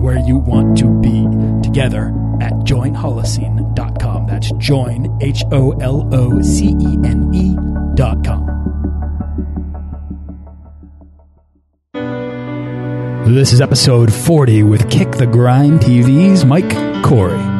where you want to be together at joinholocene.com. That's join, H O L O C E N E.com. This is episode 40 with Kick the Grind TV's Mike Corey.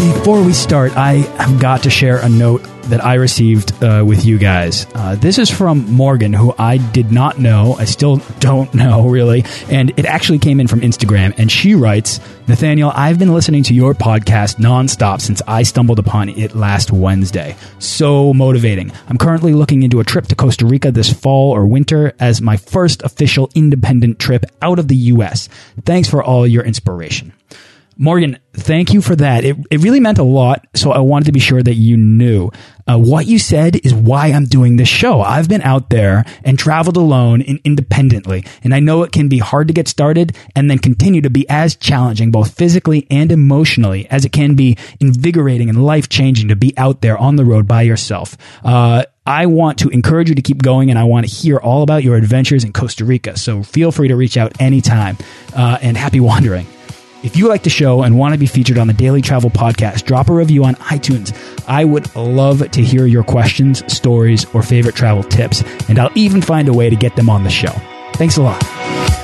Before we start, I have got to share a note that I received uh, with you guys. Uh, this is from Morgan, who I did not know. I still don't know, really. And it actually came in from Instagram. And she writes Nathaniel, I've been listening to your podcast nonstop since I stumbled upon it last Wednesday. So motivating. I'm currently looking into a trip to Costa Rica this fall or winter as my first official independent trip out of the U.S. Thanks for all your inspiration. Morgan, thank you for that. It, it really meant a lot, so I wanted to be sure that you knew. Uh, what you said is why I'm doing this show. I've been out there and traveled alone and independently, and I know it can be hard to get started and then continue to be as challenging, both physically and emotionally, as it can be invigorating and life changing to be out there on the road by yourself. Uh, I want to encourage you to keep going and I want to hear all about your adventures in Costa Rica. So feel free to reach out anytime uh, and happy wandering. If you like the show and want to be featured on the Daily Travel Podcast, drop a review on iTunes. I would love to hear your questions, stories, or favorite travel tips, and I'll even find a way to get them on the show. Thanks a lot.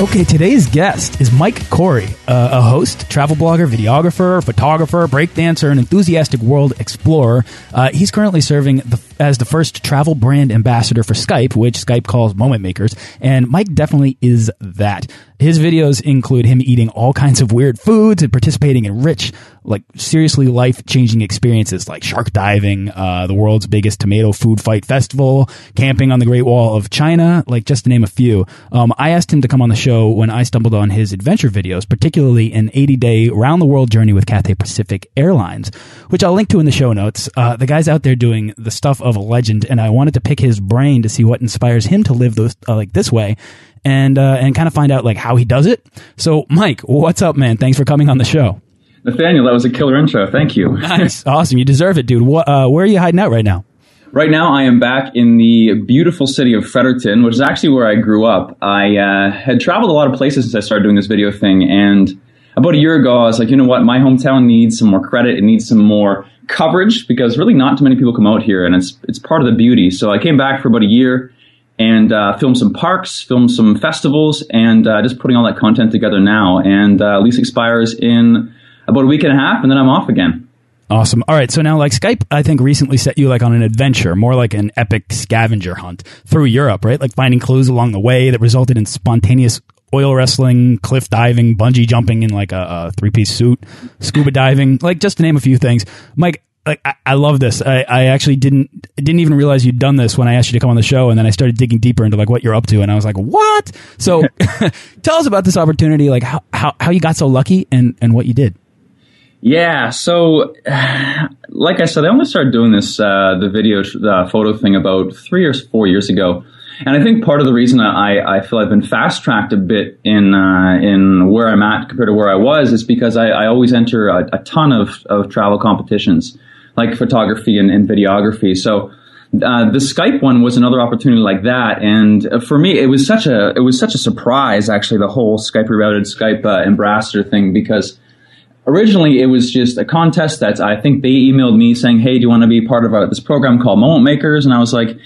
Okay, today's guest is Mike Corey, uh, a host, travel blogger, videographer, photographer, breakdancer, and enthusiastic world explorer. Uh, he's currently serving the, as the first travel brand ambassador for Skype, which Skype calls Moment Makers, and Mike definitely is that. His videos include him eating all kinds of weird foods and participating in rich, like seriously life changing experiences like shark diving, uh, the world's biggest tomato food fight festival, camping on the Great Wall of China, like just to name a few. Um, I asked him to come on the show when I stumbled on his adventure videos, particularly an 80 day round the world journey with Cathay Pacific Airlines, which I'll link to in the show notes. Uh, the guy's out there doing the stuff of a legend, and I wanted to pick his brain to see what inspires him to live those, uh, like this way and uh, and kind of find out like how he does it. So, Mike, what's up, man? Thanks for coming on the show. Nathaniel, that was a killer intro. Thank you. nice, awesome. You deserve it, dude. What, uh, where are you hiding out right now? Right now, I am back in the beautiful city of Fredericton, which is actually where I grew up. I uh, had traveled a lot of places since I started doing this video thing, and about a year ago, I was like, you know what, my hometown needs some more credit. It needs some more coverage because really not too many people come out here, and it's it's part of the beauty. So I came back for about a year and uh, film some parks, filmed some festivals, and uh, just putting all that content together now. And uh, lease expires in about a week and a half, and then I'm off again. Awesome. All right. So now, like Skype, I think recently set you like on an adventure, more like an epic scavenger hunt through Europe, right? Like finding clues along the way that resulted in spontaneous oil wrestling, cliff diving, bungee jumping in like a, a three piece suit, scuba diving, like just to name a few things. Mike, like I, I love this. I, I actually didn't didn't even realize you'd done this when I asked you to come on the show, and then I started digging deeper into like what you're up to, and I was like, what? So, tell us about this opportunity, like how, how how you got so lucky, and and what you did. Yeah, so like I said, I only started doing this uh, the video the photo thing about three or four years ago. And I think part of the reason I, I feel I've been fast tracked a bit in uh, in where I'm at compared to where I was is because I, I always enter a, a, ton of, of travel competitions like photography and, and videography. So uh, the Skype one was another opportunity like that, and for me, it was such a it was such a surprise actually the whole Skype rerouted Skype uh, ambassador thing because originally it was just a contest that I think they emailed me saying, "Hey, do you want to be part of a, this program called Moment Makers?" And I was like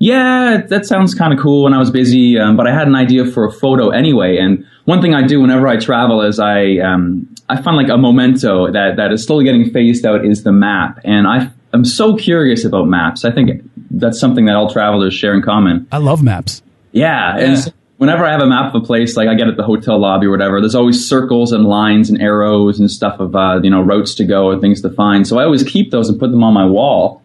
yeah, that sounds kind of cool when I was busy, um, but I had an idea for a photo anyway. And one thing I do whenever I travel is I um, I find like a memento that that is slowly getting phased out is the map. And I I'm so curious about maps. I think that's something that all travelers share in common. I love maps. Yeah, yeah. and so whenever I have a map of a place, like I get at the hotel lobby or whatever, there's always circles and lines and arrows and stuff of uh, you know routes to go and things to find. So I always keep those and put them on my wall.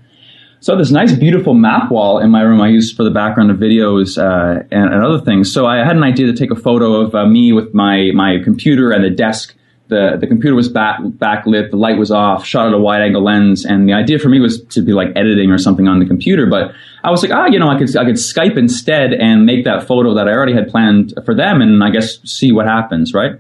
So this nice, beautiful map wall in my room I use for the background of videos uh, and, and, other things. So I had an idea to take a photo of uh, me with my my computer and the desk the the computer was back backlit, the light was off, shot at a wide angle lens, and the idea for me was to be like editing or something on the computer. But I was like, ah, you know, I could I could Skype instead and make that photo that I already had planned for them, and I guess see what happens, right?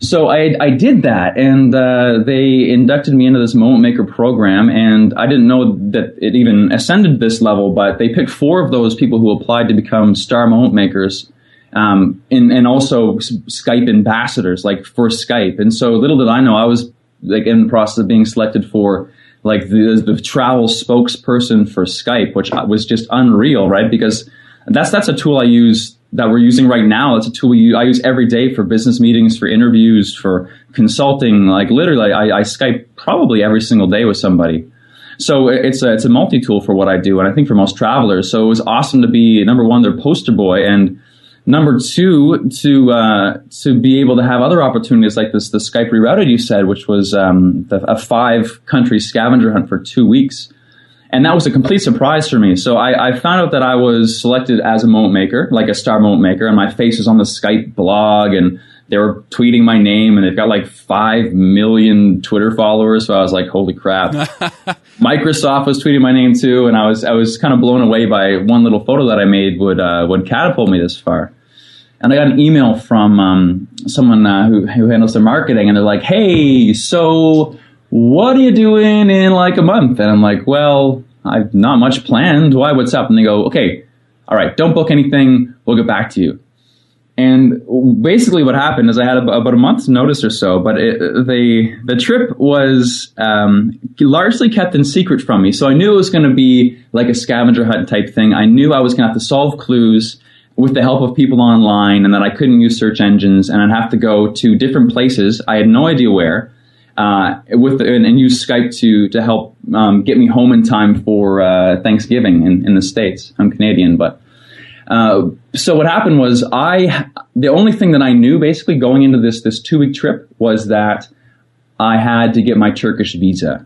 So I I did that, and uh, they inducted me into this Moment Maker program, and I didn't know that it even ascended this level, but they picked four of those people who applied to become star Moment Makers um, and, and also Skype ambassadors, like for Skype. And so little did I know, I was like in the process of being selected for like the, the travel spokesperson for Skype, which was just unreal, right? Because that's that's a tool I use that we're using right now. It's a tool use, I use every day for business meetings, for interviews, for consulting. Like literally, I, I Skype probably every single day with somebody. So it's a, it's a multi tool for what I do, and I think for most travelers. So it was awesome to be number one, their poster boy, and Number two, to uh, to be able to have other opportunities like this, the Skype rerouted you said, which was um, the, a five country scavenger hunt for two weeks, and that was a complete surprise for me. So I, I, found out that I was selected as a moment maker, like a star moment maker, and my face was on the Skype blog, and they were tweeting my name, and they've got like five million Twitter followers. So I was like, holy crap! Microsoft was tweeting my name too, and I was I was kind of blown away by one little photo that I made would uh, would catapult me this far. And I got an email from um, someone uh, who who handles their marketing, and they're like, "Hey, so what are you doing in like a month?" And I'm like, "Well, I've not much planned. Why? What's up?" And they go, "Okay, all right, don't book anything. We'll get back to you." And basically, what happened is I had about a month's notice or so, but it, the the trip was um, largely kept in secret from me. So I knew it was going to be like a scavenger hunt type thing. I knew I was going to have to solve clues with the help of people online, and that I couldn't use search engines, and I'd have to go to different places. I had no idea where. Uh, with and, and, use Skype to to help um, get me home in time for uh, Thanksgiving in, in the states. I'm Canadian, but uh, so what happened was I the only thing that I knew basically going into this this two week trip was that I had to get my Turkish visa.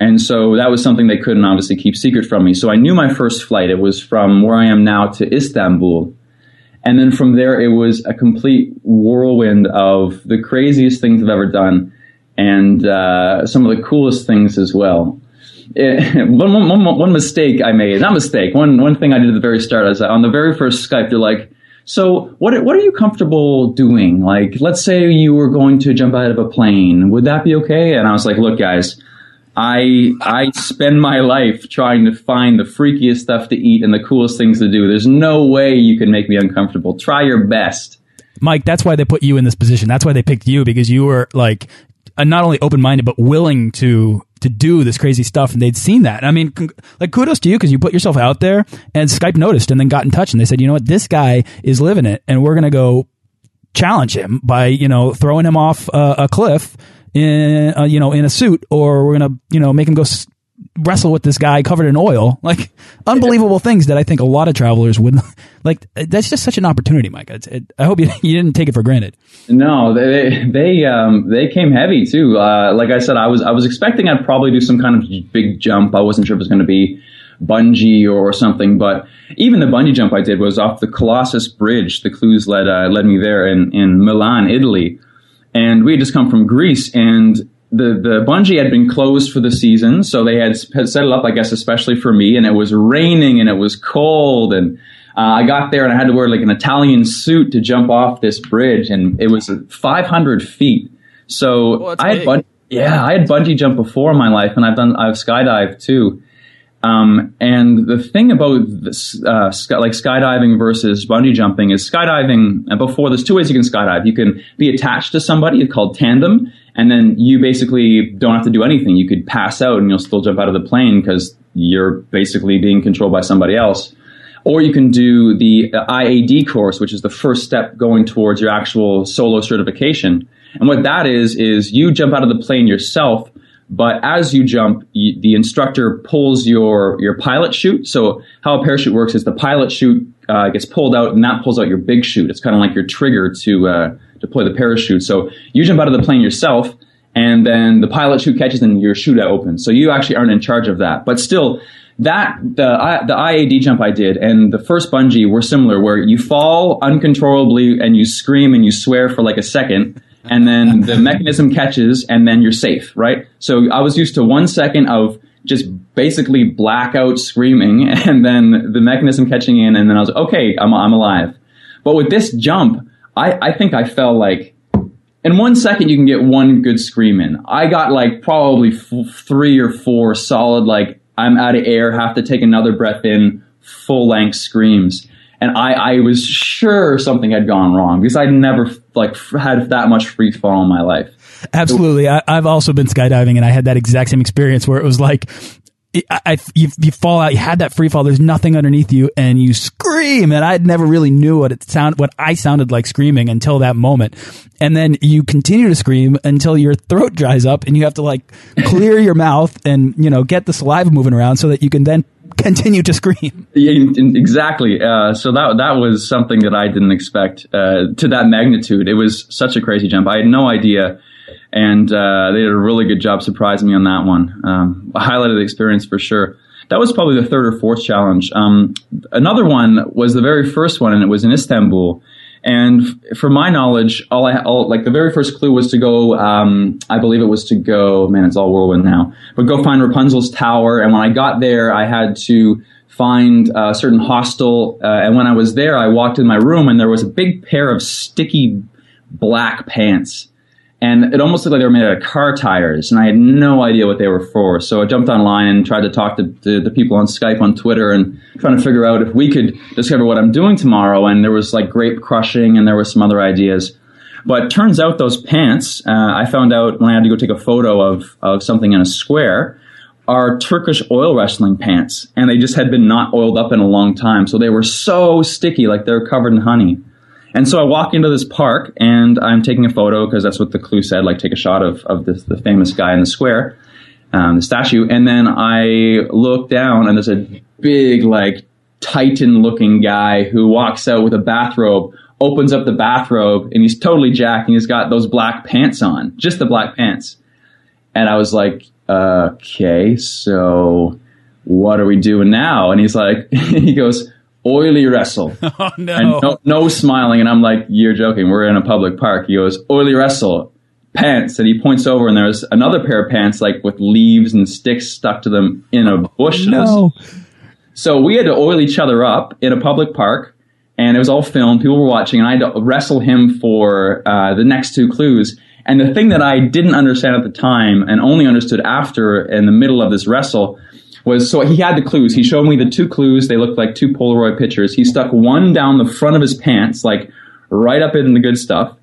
And so that was something they couldn't obviously keep secret from me. So I knew my first flight. It was from where I am now to Istanbul. And then from there, it was a complete whirlwind of the craziest things I've ever done and uh, some of the coolest things as well. It, one mistake I made, not mistake, one, one thing I did at the very start is on the very first Skype, they're like, so what, what are you comfortable doing? Like, let's say you were going to jump out of a plane. Would that be okay? And I was like, look, guys, I, I spend my life trying to find the freakiest stuff to eat and the coolest things to do. There's no way you can make me uncomfortable. Try your best. Mike, that's why they put you in this position. That's why they picked you because you were like not only open minded but willing to to do this crazy stuff, and they'd seen that. I mean, like kudos to you because you put yourself out there, and Skype noticed and then got in touch, and they said, you know what, this guy is living it, and we're gonna go challenge him by you know throwing him off uh, a cliff in uh, you know in a suit, or we're gonna you know make him go wrestle with this guy covered in oil. Like unbelievable things that I think a lot of travelers would like. That's just such an opportunity, Mike. It, I hope you, you didn't take it for granted. No, they they um, they came heavy too. Uh, like I said, I was I was expecting I'd probably do some kind of big jump. I wasn't sure if it was going to be bungee or something, but even the bungee jump I did was off the Colossus Bridge. The clues led uh, led me there in in Milan, Italy, and we had just come from Greece and the the bungee had been closed for the season, so they had had set it up, I guess, especially for me. And it was raining and it was cold, and uh, I got there and I had to wear like an Italian suit to jump off this bridge, and it was 500 feet. So oh, I had bungee, yeah, I had bungee jump before in my life, and I've done I've skydived too. Um, and the thing about this, uh, sky, like skydiving versus bungee jumping is skydiving. Uh, before there's two ways you can skydive. You can be attached to somebody called tandem, and then you basically don't have to do anything. You could pass out and you'll still jump out of the plane because you're basically being controlled by somebody else. Or you can do the IAD course, which is the first step going towards your actual solo certification. And what that is is you jump out of the plane yourself But as you jump, you, the instructor pulls your your pilot chute. So how a parachute works is the pilot chute uh, gets pulled out, and that pulls out your big chute. It's kind of like your trigger to uh, deploy the parachute. So you jump out of the plane yourself, and then the pilot chute catches, and your chute opens. So you actually aren't in charge of that. But still, that the the IAD jump I did and the first bungee were similar, where you fall uncontrollably and you scream and you swear for like a second and then the mechanism catches, and then you're safe, right? So I was used to one second of just basically blackout screaming, and then the mechanism catching in, and then I was okay, I'm, I'm alive. But with this jump, I, I think I fell like in one second you can get one good scream in. I got like probably f- three or four solid like I'm out of air, have to take another breath in, full length screams and I, I was sure something had gone wrong because I'd never like had that much free fall in my life. Absolutely, I, have also been skydiving, and I had that exact same experience where it was like. I, I you, you, fall out. You had that free fall. There's nothing underneath you, and you scream. And I never really knew what it sound, what I sounded like screaming until that moment. And then you continue to scream until your throat dries up, and you have to like clear your mouth and you know get the saliva moving around so that you can then continue to scream. Exactly. Uh, so that that was something that I didn't expect uh, to that magnitude. It was such a crazy jump. I had no idea, and uh, they did a really good job surprising me on that one. Um, highlighted the experience for sure. That was probably the third or fourth challenge. Um, another one was the very first one, and it was in Istanbul. And from my knowledge, all I all, like the very first clue was to go. Um, I believe it was to go. Man, it's all whirlwind now. But go find Rapunzel's tower. And when I got there, I had to find a certain hostel. Uh, and when I was there, I walked in my room, and there was a big pair of sticky black pants and it almost looked like they were made out of car tires, and I had no idea what they were for. So I jumped online and tried to talk to, to, the people on Skype, on Twitter, and trying to figure out if we could discover what I'm doing tomorrow. And there was like grape crushing, and there was some other ideas. But turns out those pants, uh, I found out when I had to go take a photo of, of something in a square, are Turkish oil wrestling pants, and they just had been not oiled up in a long time, so they were so sticky, like they're covered in honey. And so I walk into this park and I'm taking a photo because that's what the clue said, like take a shot of, of this, the famous guy in the square, um, the statue. And then I look down and there's a big, like, titan looking guy who walks out with a bathrobe, opens up the bathrobe, and he's totally jacked and he's got those black pants on, just the black pants. And I was like, okay, so what are we doing now? And he's like, he goes, oily wrestle. Oh no. And no, no smiling. And I'm like, you're joking. We're in a public park. He goes, oily wrestle. Pants. And he points over and there's another pair of pants like with leaves and sticks stuck to them in a bush. No. So we had to oil each other up in a public park and it was all filmed. People were watching and I had to wrestle him for uh, the next two clues. And the thing that I didn't understand at the time and only understood after in the middle of this wrestle was so he had the clues. He showed me the two clues. They looked like two Polaroid pictures. He stuck one down the front of his pants, like right up in the good stuff,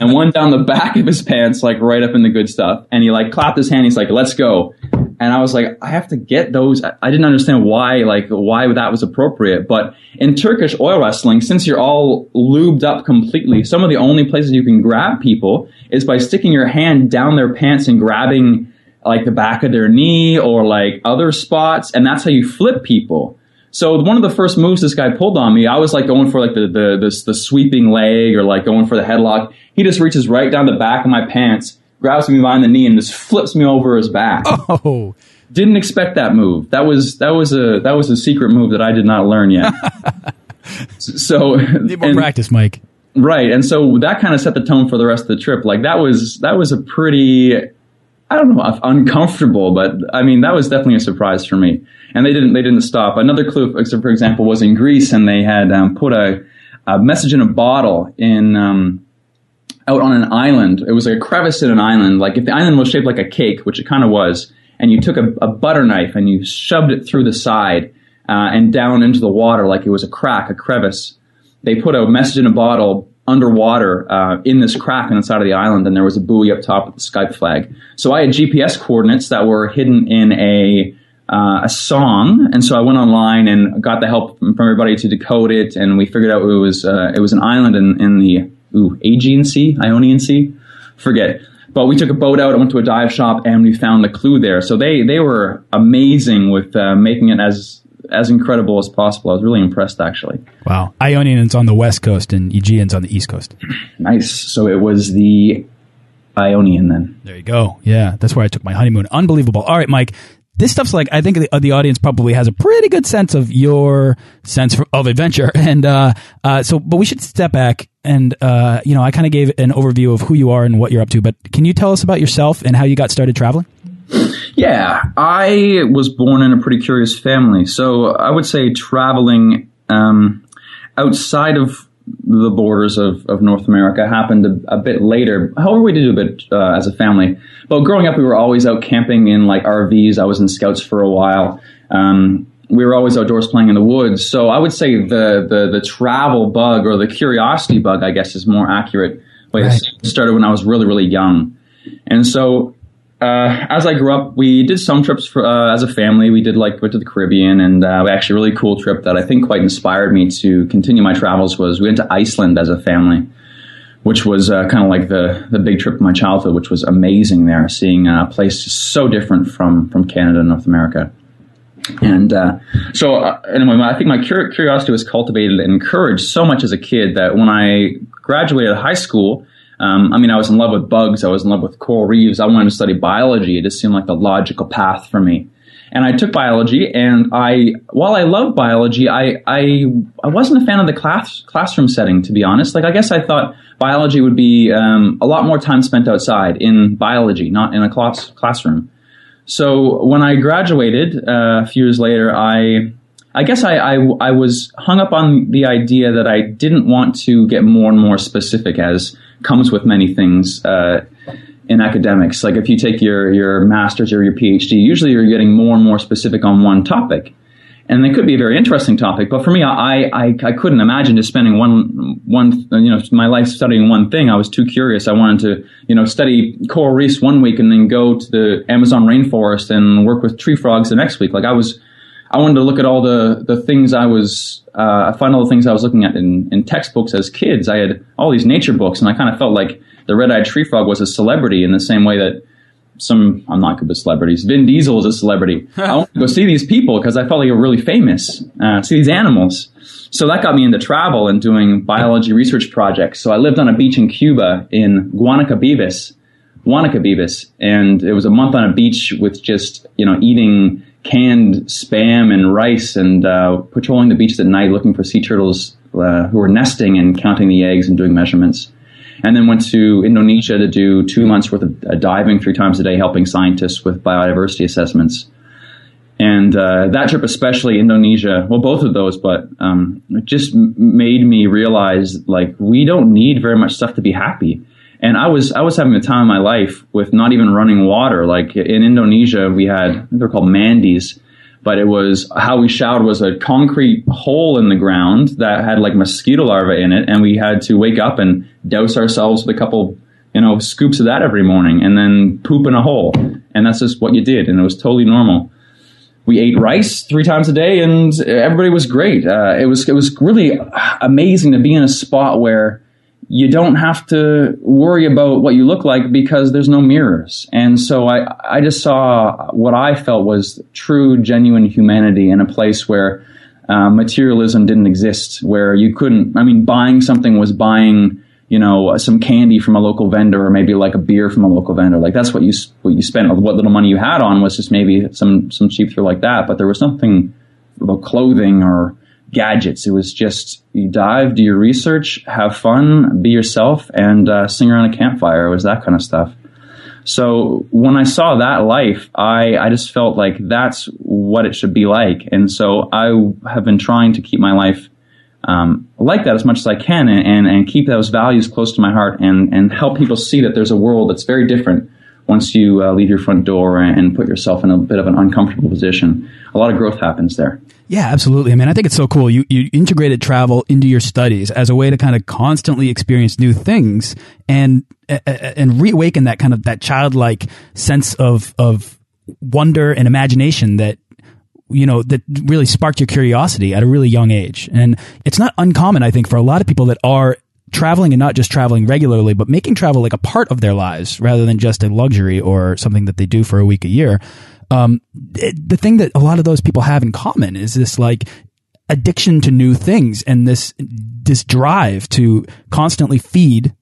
and one down the back of his pants, like right up in the good stuff. And he like clapped his hand. He's like, "Let's go." And I was like, I have to get those. I didn't understand why, like, why that was appropriate. But in Turkish oil wrestling, since you're all lubed up completely, some of the only places you can grab people is by sticking your hand down their pants and grabbing like the back of their knee or like other spots, and that's how you flip people. So one of the first moves this guy pulled on me, I was like going for like the the the, the sweeping leg or like going for the headlock. He just reaches right down the back of my pants, grabs me behind the knee, and just flips me over his back. Oh, didn't expect that move. That was that was a that was a secret move that I did not learn yet. so need more and, practice, Mike. Right, and so that kind of set the tone for the rest of the trip. Like that was that was a pretty I don't know, uncomfortable, but I mean that was definitely a surprise for me. And they didn't they didn't stop. Another clue, for example, was in Greece, and they had um, put a, a, message in a bottle in um, out on an island. It was like a crevice in an island. Like if the island was shaped like a cake, which it kind of was, and you took a, a, butter knife and you shoved it through the side uh, and down into the water like it was a crack, a crevice. They put a message in a bottle underwater uh, in this crack on the side of the island, and there was a buoy up top with the Skype flag. So I had GPS coordinates that were hidden in a uh, a song, and so I went online and got the help from everybody to decode it, and we figured out it was uh, it was an island in, in the ooh, Aegean Sea, Ionian Sea, forget. but we took a boat out. I went to a dive shop and we found the clue there. So they they were amazing with uh, making it as as incredible as possible. I was really impressed, actually. Wow. Ionian's on the west coast and Aegean's on the east coast. nice. So it was the Ionian then. There you go. Yeah, that's where I took my honeymoon. Unbelievable. All right, Mike. This stuff's like I think the, the audience probably has a pretty good sense of your sense of adventure, and uh, uh, so. But we should step back, and uh, you know, I kind of gave an overview of who you are and what you're up to. But can you tell us about yourself and how you got started traveling? Yeah, I was born in a pretty curious family, so I would say traveling um, outside of the borders of, of North America happened a, a, bit later. However, we did a bit uh, as a family. But growing up, we were always out camping in like RVs. I was in scouts for a while. Um, we were always outdoors playing in the woods. So I would say the, the, the travel bug or the curiosity bug, I guess, is more accurate. But right. it started when I was really, really young. And so uh, as I grew up, we did some trips for, uh, as a family. We did like went to the Caribbean, and uh, actually a really cool trip that I think quite inspired me to continue my travels was we went to Iceland as a family, which was uh, kind of like the the big trip of my childhood, which was amazing. There, seeing a place so different from from Canada and North America. And uh, so, uh, anyway, I think my curiosity was cultivated and encouraged so much as a kid that when I graduated high school, um, I mean, I was in love with bugs. I was in love with coral reefs. I wanted to study biology. It just seemed like the logical path for me. And I took biology, and I, while I love biology, I, I, I wasn't a fan of the class, classroom setting, to be honest. Like, I guess I thought biology would be um, a lot more time spent outside in biology, not in a class, classroom. So when I graduated uh, a few years later, I, I guess I, I, I was hung up on the idea that I didn't want to get more and more specific as comes with many things uh, in academics. Like if you take your your master's or your PhD, usually you're getting more and more specific on one topic. And it could be a very interesting topic, but for me, I, I, I couldn't imagine just spending one, one, you know, my life studying one thing. I was too curious. I wanted to, you know, study coral reefs one week and then go to the Amazon rainforest and work with tree frogs the next week. Like I was, I wanted to look at all the, the things I was, uh, I find all the things I was looking at in, in textbooks as kids. I had all these nature books, and I kind of felt like the red-eyed tree frog was a celebrity in the same way that some I'm not good with celebrities. Vin Diesel is a celebrity. I want to go see these people because I felt like they were really famous. Uh, see these animals. So that got me into travel and doing biology research projects. So I lived on a beach in Cuba in Guanacabibes, Guanacabibes, and it was a month on a beach with just you know eating canned spam and rice and uh, patrolling the beaches at night looking for sea turtles uh, who were nesting and counting the eggs and doing measurements. And then went to Indonesia to do two months worth of uh, diving three times a day, helping scientists with biodiversity assessments. And uh, that trip, especially Indonesia, well, both of those, but um, it just made me realize like we don't need very much stuff to be happy. And I was I was having the time of my life with not even running water. Like in Indonesia, we had they're called mandis, but it was how we showered was a concrete hole in the ground that had like mosquito larvae in it, and we had to wake up and douse ourselves with a couple you know scoops of that every morning, and then poop in a hole, and that's just what you did, and it was totally normal. We ate rice three times a day, and everybody was great. Uh, it was it was really amazing to be in a spot where you don't have to worry about what you look like because there's no mirrors. And so I, I just saw what I felt was true, genuine humanity in a place where uh, materialism didn't exist, where you couldn't, I mean, buying something was buying, you know, some candy from a local vendor or maybe like a beer from a local vendor. Like that's what you, what you spent, what little money you had on was just maybe some, some cheap thrill like that. But there was something about clothing or, gadgets. It was just you dive, do your research, have fun, be yourself, and uh, sing around a campfire. It was that kind of stuff. So when I saw that life, I, I just felt like that's what it should be like. And so I have been trying to keep my life um, like that as much as I can and, and, and keep those values close to my heart and, and help people see that there's a world that's very different once you uh, leave your front door and put yourself in a bit of an uncomfortable position. A lot of growth happens there. Yeah, absolutely. I mean, I think it's so cool. You you integrated travel into your studies as a way to kind of constantly experience new things and and reawaken that kind of that childlike sense of of wonder and imagination that you know that really sparked your curiosity at a really young age. And it's not uncommon, I think, for a lot of people that are traveling and not just traveling regularly, but making travel like a part of their lives rather than just a luxury or something that they do for a week a year. Um, it, the thing that a lot of those people have in common is this like addiction to new things and this this drive to constantly feed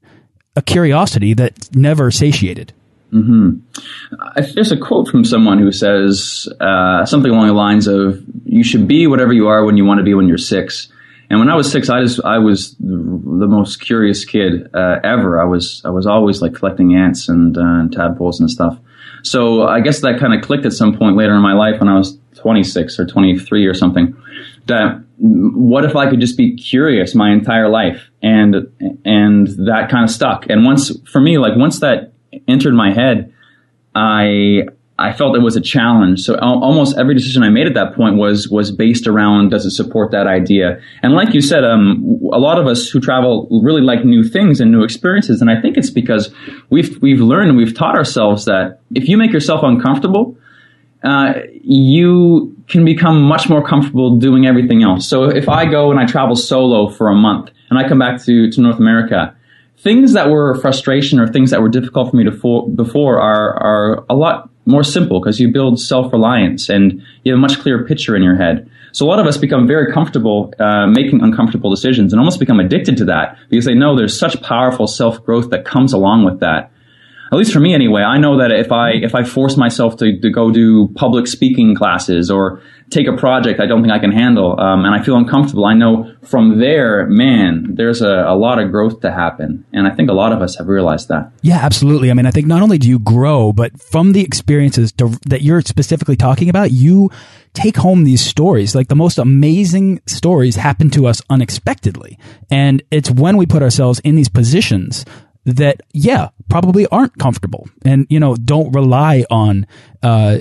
a curiosity that's never satiated. Mm-hmm. There's a quote from someone who says uh, something along the lines of, "You should be whatever you are when you want to be when you're six. And when I was six, I just I was the most curious kid uh, ever. I was I was always like collecting ants and, uh, and tadpoles and stuff. So I guess that kind of clicked at some point later in my life when I was 26 or 23 or something. That what if I could just be curious my entire life? And and that kind of stuck. And once for me, like once that entered my head, I I felt it was a challenge. So almost every decision I made at that point was was based around does it support that idea? And like you said, um, a lot of us who travel really like new things and new experiences. And I think it's because we've we've learned and we've taught ourselves that if you make yourself uncomfortable, uh, you can become much more comfortable doing everything else. So if I go and I travel solo for a month and I come back to to North America things that were frustration or things that were difficult for me to for, before are are a lot more simple because you build self reliance and you have a much clearer picture in your head. So a lot of us become very comfortable uh, making uncomfortable decisions and almost become addicted to that because they know there's such powerful self growth that comes along with that at least for me anyway, I know that if I if I force myself to, to go do public speaking classes or take a project I don't think I can handle, um, and I feel uncomfortable, I know from there, man, there's a, a lot of growth to happen, and I think a lot of us have realized that. Yeah, absolutely. I mean, I think not only do you grow, but from the experiences to, that you're specifically talking about, you take home these stories. Like the most amazing stories happen to us unexpectedly. And it's when we put ourselves in these positions that, yeah, probably aren't comfortable and, you know, don't rely on, uh,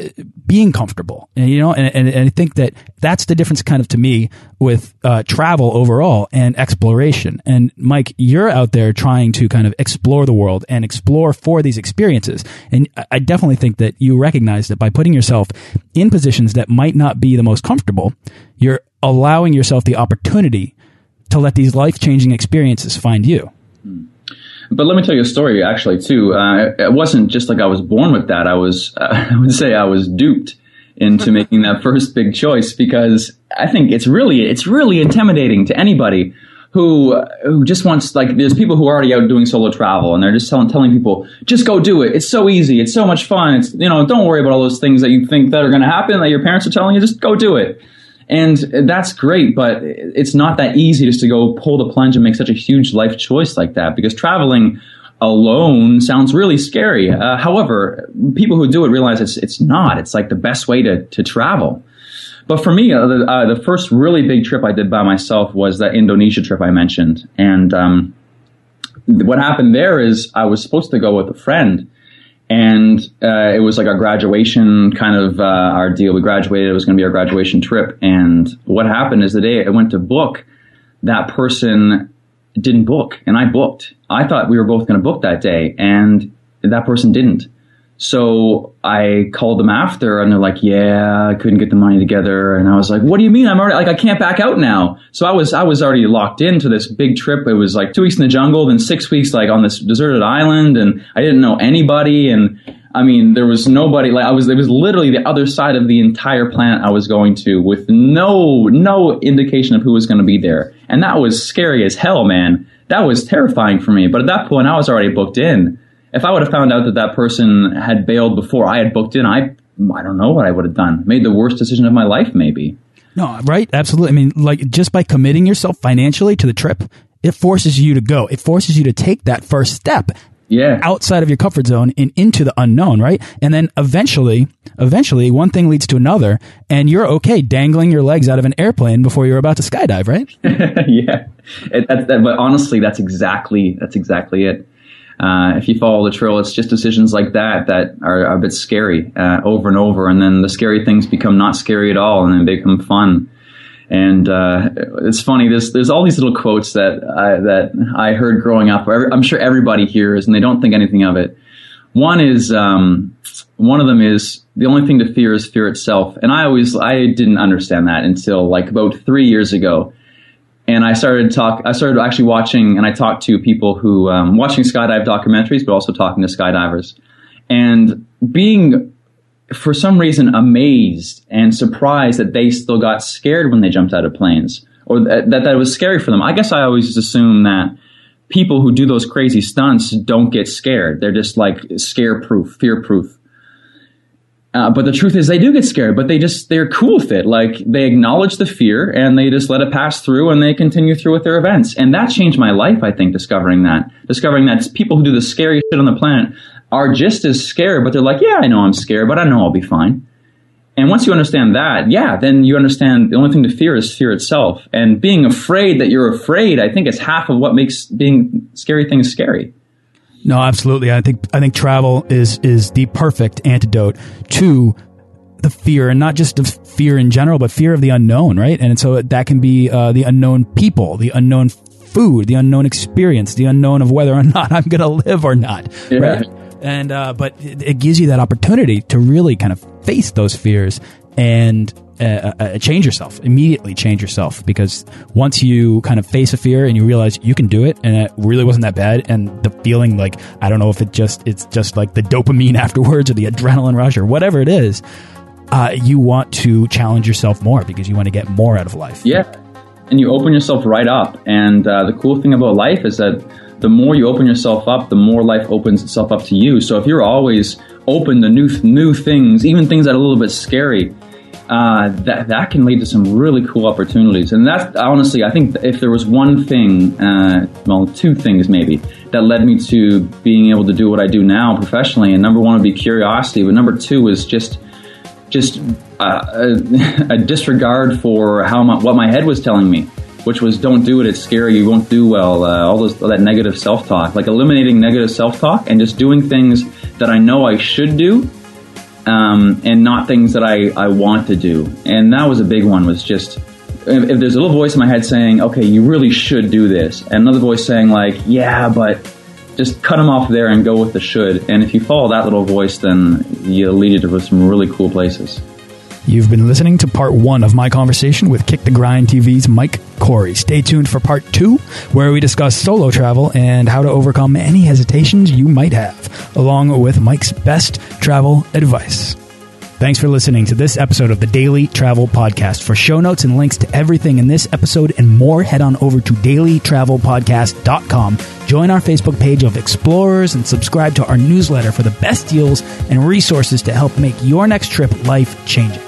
being comfortable. And, you know, and, and, and, I think that that's the difference kind of to me with, uh, travel overall and exploration. And Mike, you're out there trying to kind of explore the world and explore for these experiences. And I definitely think that you recognize that by putting yourself in positions that might not be the most comfortable, you're allowing yourself the opportunity to let these life changing experiences find you. Hmm. But let me tell you a story, actually, too. Uh, it wasn't just like I was born with that. I was, uh, I would say, I was duped into making that first big choice because I think it's really, it's really intimidating to anybody who who just wants like there's people who are already out doing solo travel and they're just telling telling people just go do it. It's so easy. It's so much fun. It's you know don't worry about all those things that you think that are going to happen that your parents are telling you. Just go do it. And that's great, but it's not that easy just to go pull the plunge and make such a huge life choice like that because traveling alone sounds really scary. Uh, however, people who do it realize it's, it's not. It's like the best way to, to travel. But for me, uh, the, uh, the, first really big trip I did by myself was that Indonesia trip I mentioned. And um, what happened there is I was supposed to go with a friend and uh, it was like our graduation kind of uh, our deal. We graduated; it was going to be our graduation trip. And what happened is the day I went to book, that person didn't book, and I booked. I thought we were both going to book that day, and that person didn't. So I called them after and they're like, yeah, I couldn't get the money together. And I was like, what do you mean? I'm already like, I can't back out now. So I was, I was already locked into this big trip. It was like two weeks in the jungle, then six weeks like on this deserted island and I didn't know anybody. And I mean, there was nobody like I was, it was literally the other side of the entire planet I was going to with no, no indication of who was going to be there. And that was scary as hell, man. That was terrifying for me. But at that point, I was already booked in if I would have found out that that person had bailed before I had booked in, I I don't know what I would have done. Made the worst decision of my life, maybe. No, right? Absolutely. I mean, like just by committing yourself financially to the trip, it forces you to go. It forces you to take that first step. Yeah. Outside of your comfort zone and into the unknown, right? And then eventually, eventually one thing leads to another and you're okay dangling your legs out of an airplane before you're about to skydive, right? yeah. It, that, that, but honestly, that's exactly, that's exactly it uh, if you follow the trail, it's just decisions like that that are, a bit scary uh, over and over, and then the scary things become not scary at all, and then become fun. And uh, it's funny. There's there's all these little quotes that I, that I heard growing up. I'm sure everybody hears, and they don't think anything of it. One is um, one of them is the only thing to fear is fear itself, and I always I didn't understand that until like about three years ago and I started talk. I started actually watching, and I talked to people who um, watching skydive documentaries, but also talking to skydivers, and being for some reason amazed and surprised that they still got scared when they jumped out of planes, or that that, that was scary for them. I guess I always assume that people who do those crazy stunts don't get scared. They're just like scare proof, fear proof. Uh, but the truth is, they do get scared, but they just they're cool with it. Like they acknowledge the fear and they just let it pass through, and they continue through with their events. And that changed my life. I think discovering that, discovering that people who do the scariest shit on the planet are just as scared, but they're like, yeah, I know I'm scared, but I know I'll be fine. And once you understand that, yeah, then you understand the only thing to fear is fear itself. And being afraid that you're afraid, I think, is half of what makes being scary things scary. No, absolutely. I think I think travel is is the perfect antidote to the fear, and not just of fear in general, but fear of the unknown, right? And so that can be uh, the unknown people, the unknown food, the unknown experience, the unknown of whether or not I'm going to live or not, yeah. right? And uh, but it, gives you that opportunity to really kind of face those fears and uh, uh, uh, change yourself immediately change yourself. Because once you kind of face a fear and you realize you can do it and it really wasn't that bad and the feeling like i don't know if it just it's just like the dopamine afterwards or the adrenaline rush or whatever it is uh, you want to challenge yourself more because you want to get more out of life. Yeah. And you open yourself right up. And uh, the cool thing about life is that the more you open yourself up the more life opens itself up to you so if you're always open to new new things even things that are a little bit scary uh, that that can lead to some really cool opportunities. And that's honestly, I think if there was one thing, uh, well, two things maybe that led me to being able to do what I do now professionally. And number one would be curiosity, but number two was just just uh, a, a, disregard for how my, what my head was telling me. Which was don't do it. It's scary. You won't do well. Uh, all those all that negative self talk, like eliminating negative self talk and just doing things that I know I should do um, and not things that I, I want to do. And that was a big one was just, if, if, there's a little voice in my head saying, okay, you really should do this, and another voice saying like, yeah, but just cut them off there and go with the should. And if you follow that little voice, then you'll lead you to some really cool places. You've been listening to part one of my conversation with Kick the Grind TV's Mike Corey. Stay tuned for part two, where we discuss solo travel and how to overcome any hesitations you might have, along with Mike's best travel advice. Thanks for listening to this episode of the Daily Travel Podcast. For show notes and links to everything in this episode and more, head on over to dailytravelpodcast.com. Join our Facebook page of explorers and subscribe to our newsletter for the best deals and resources to help make your next trip life changing.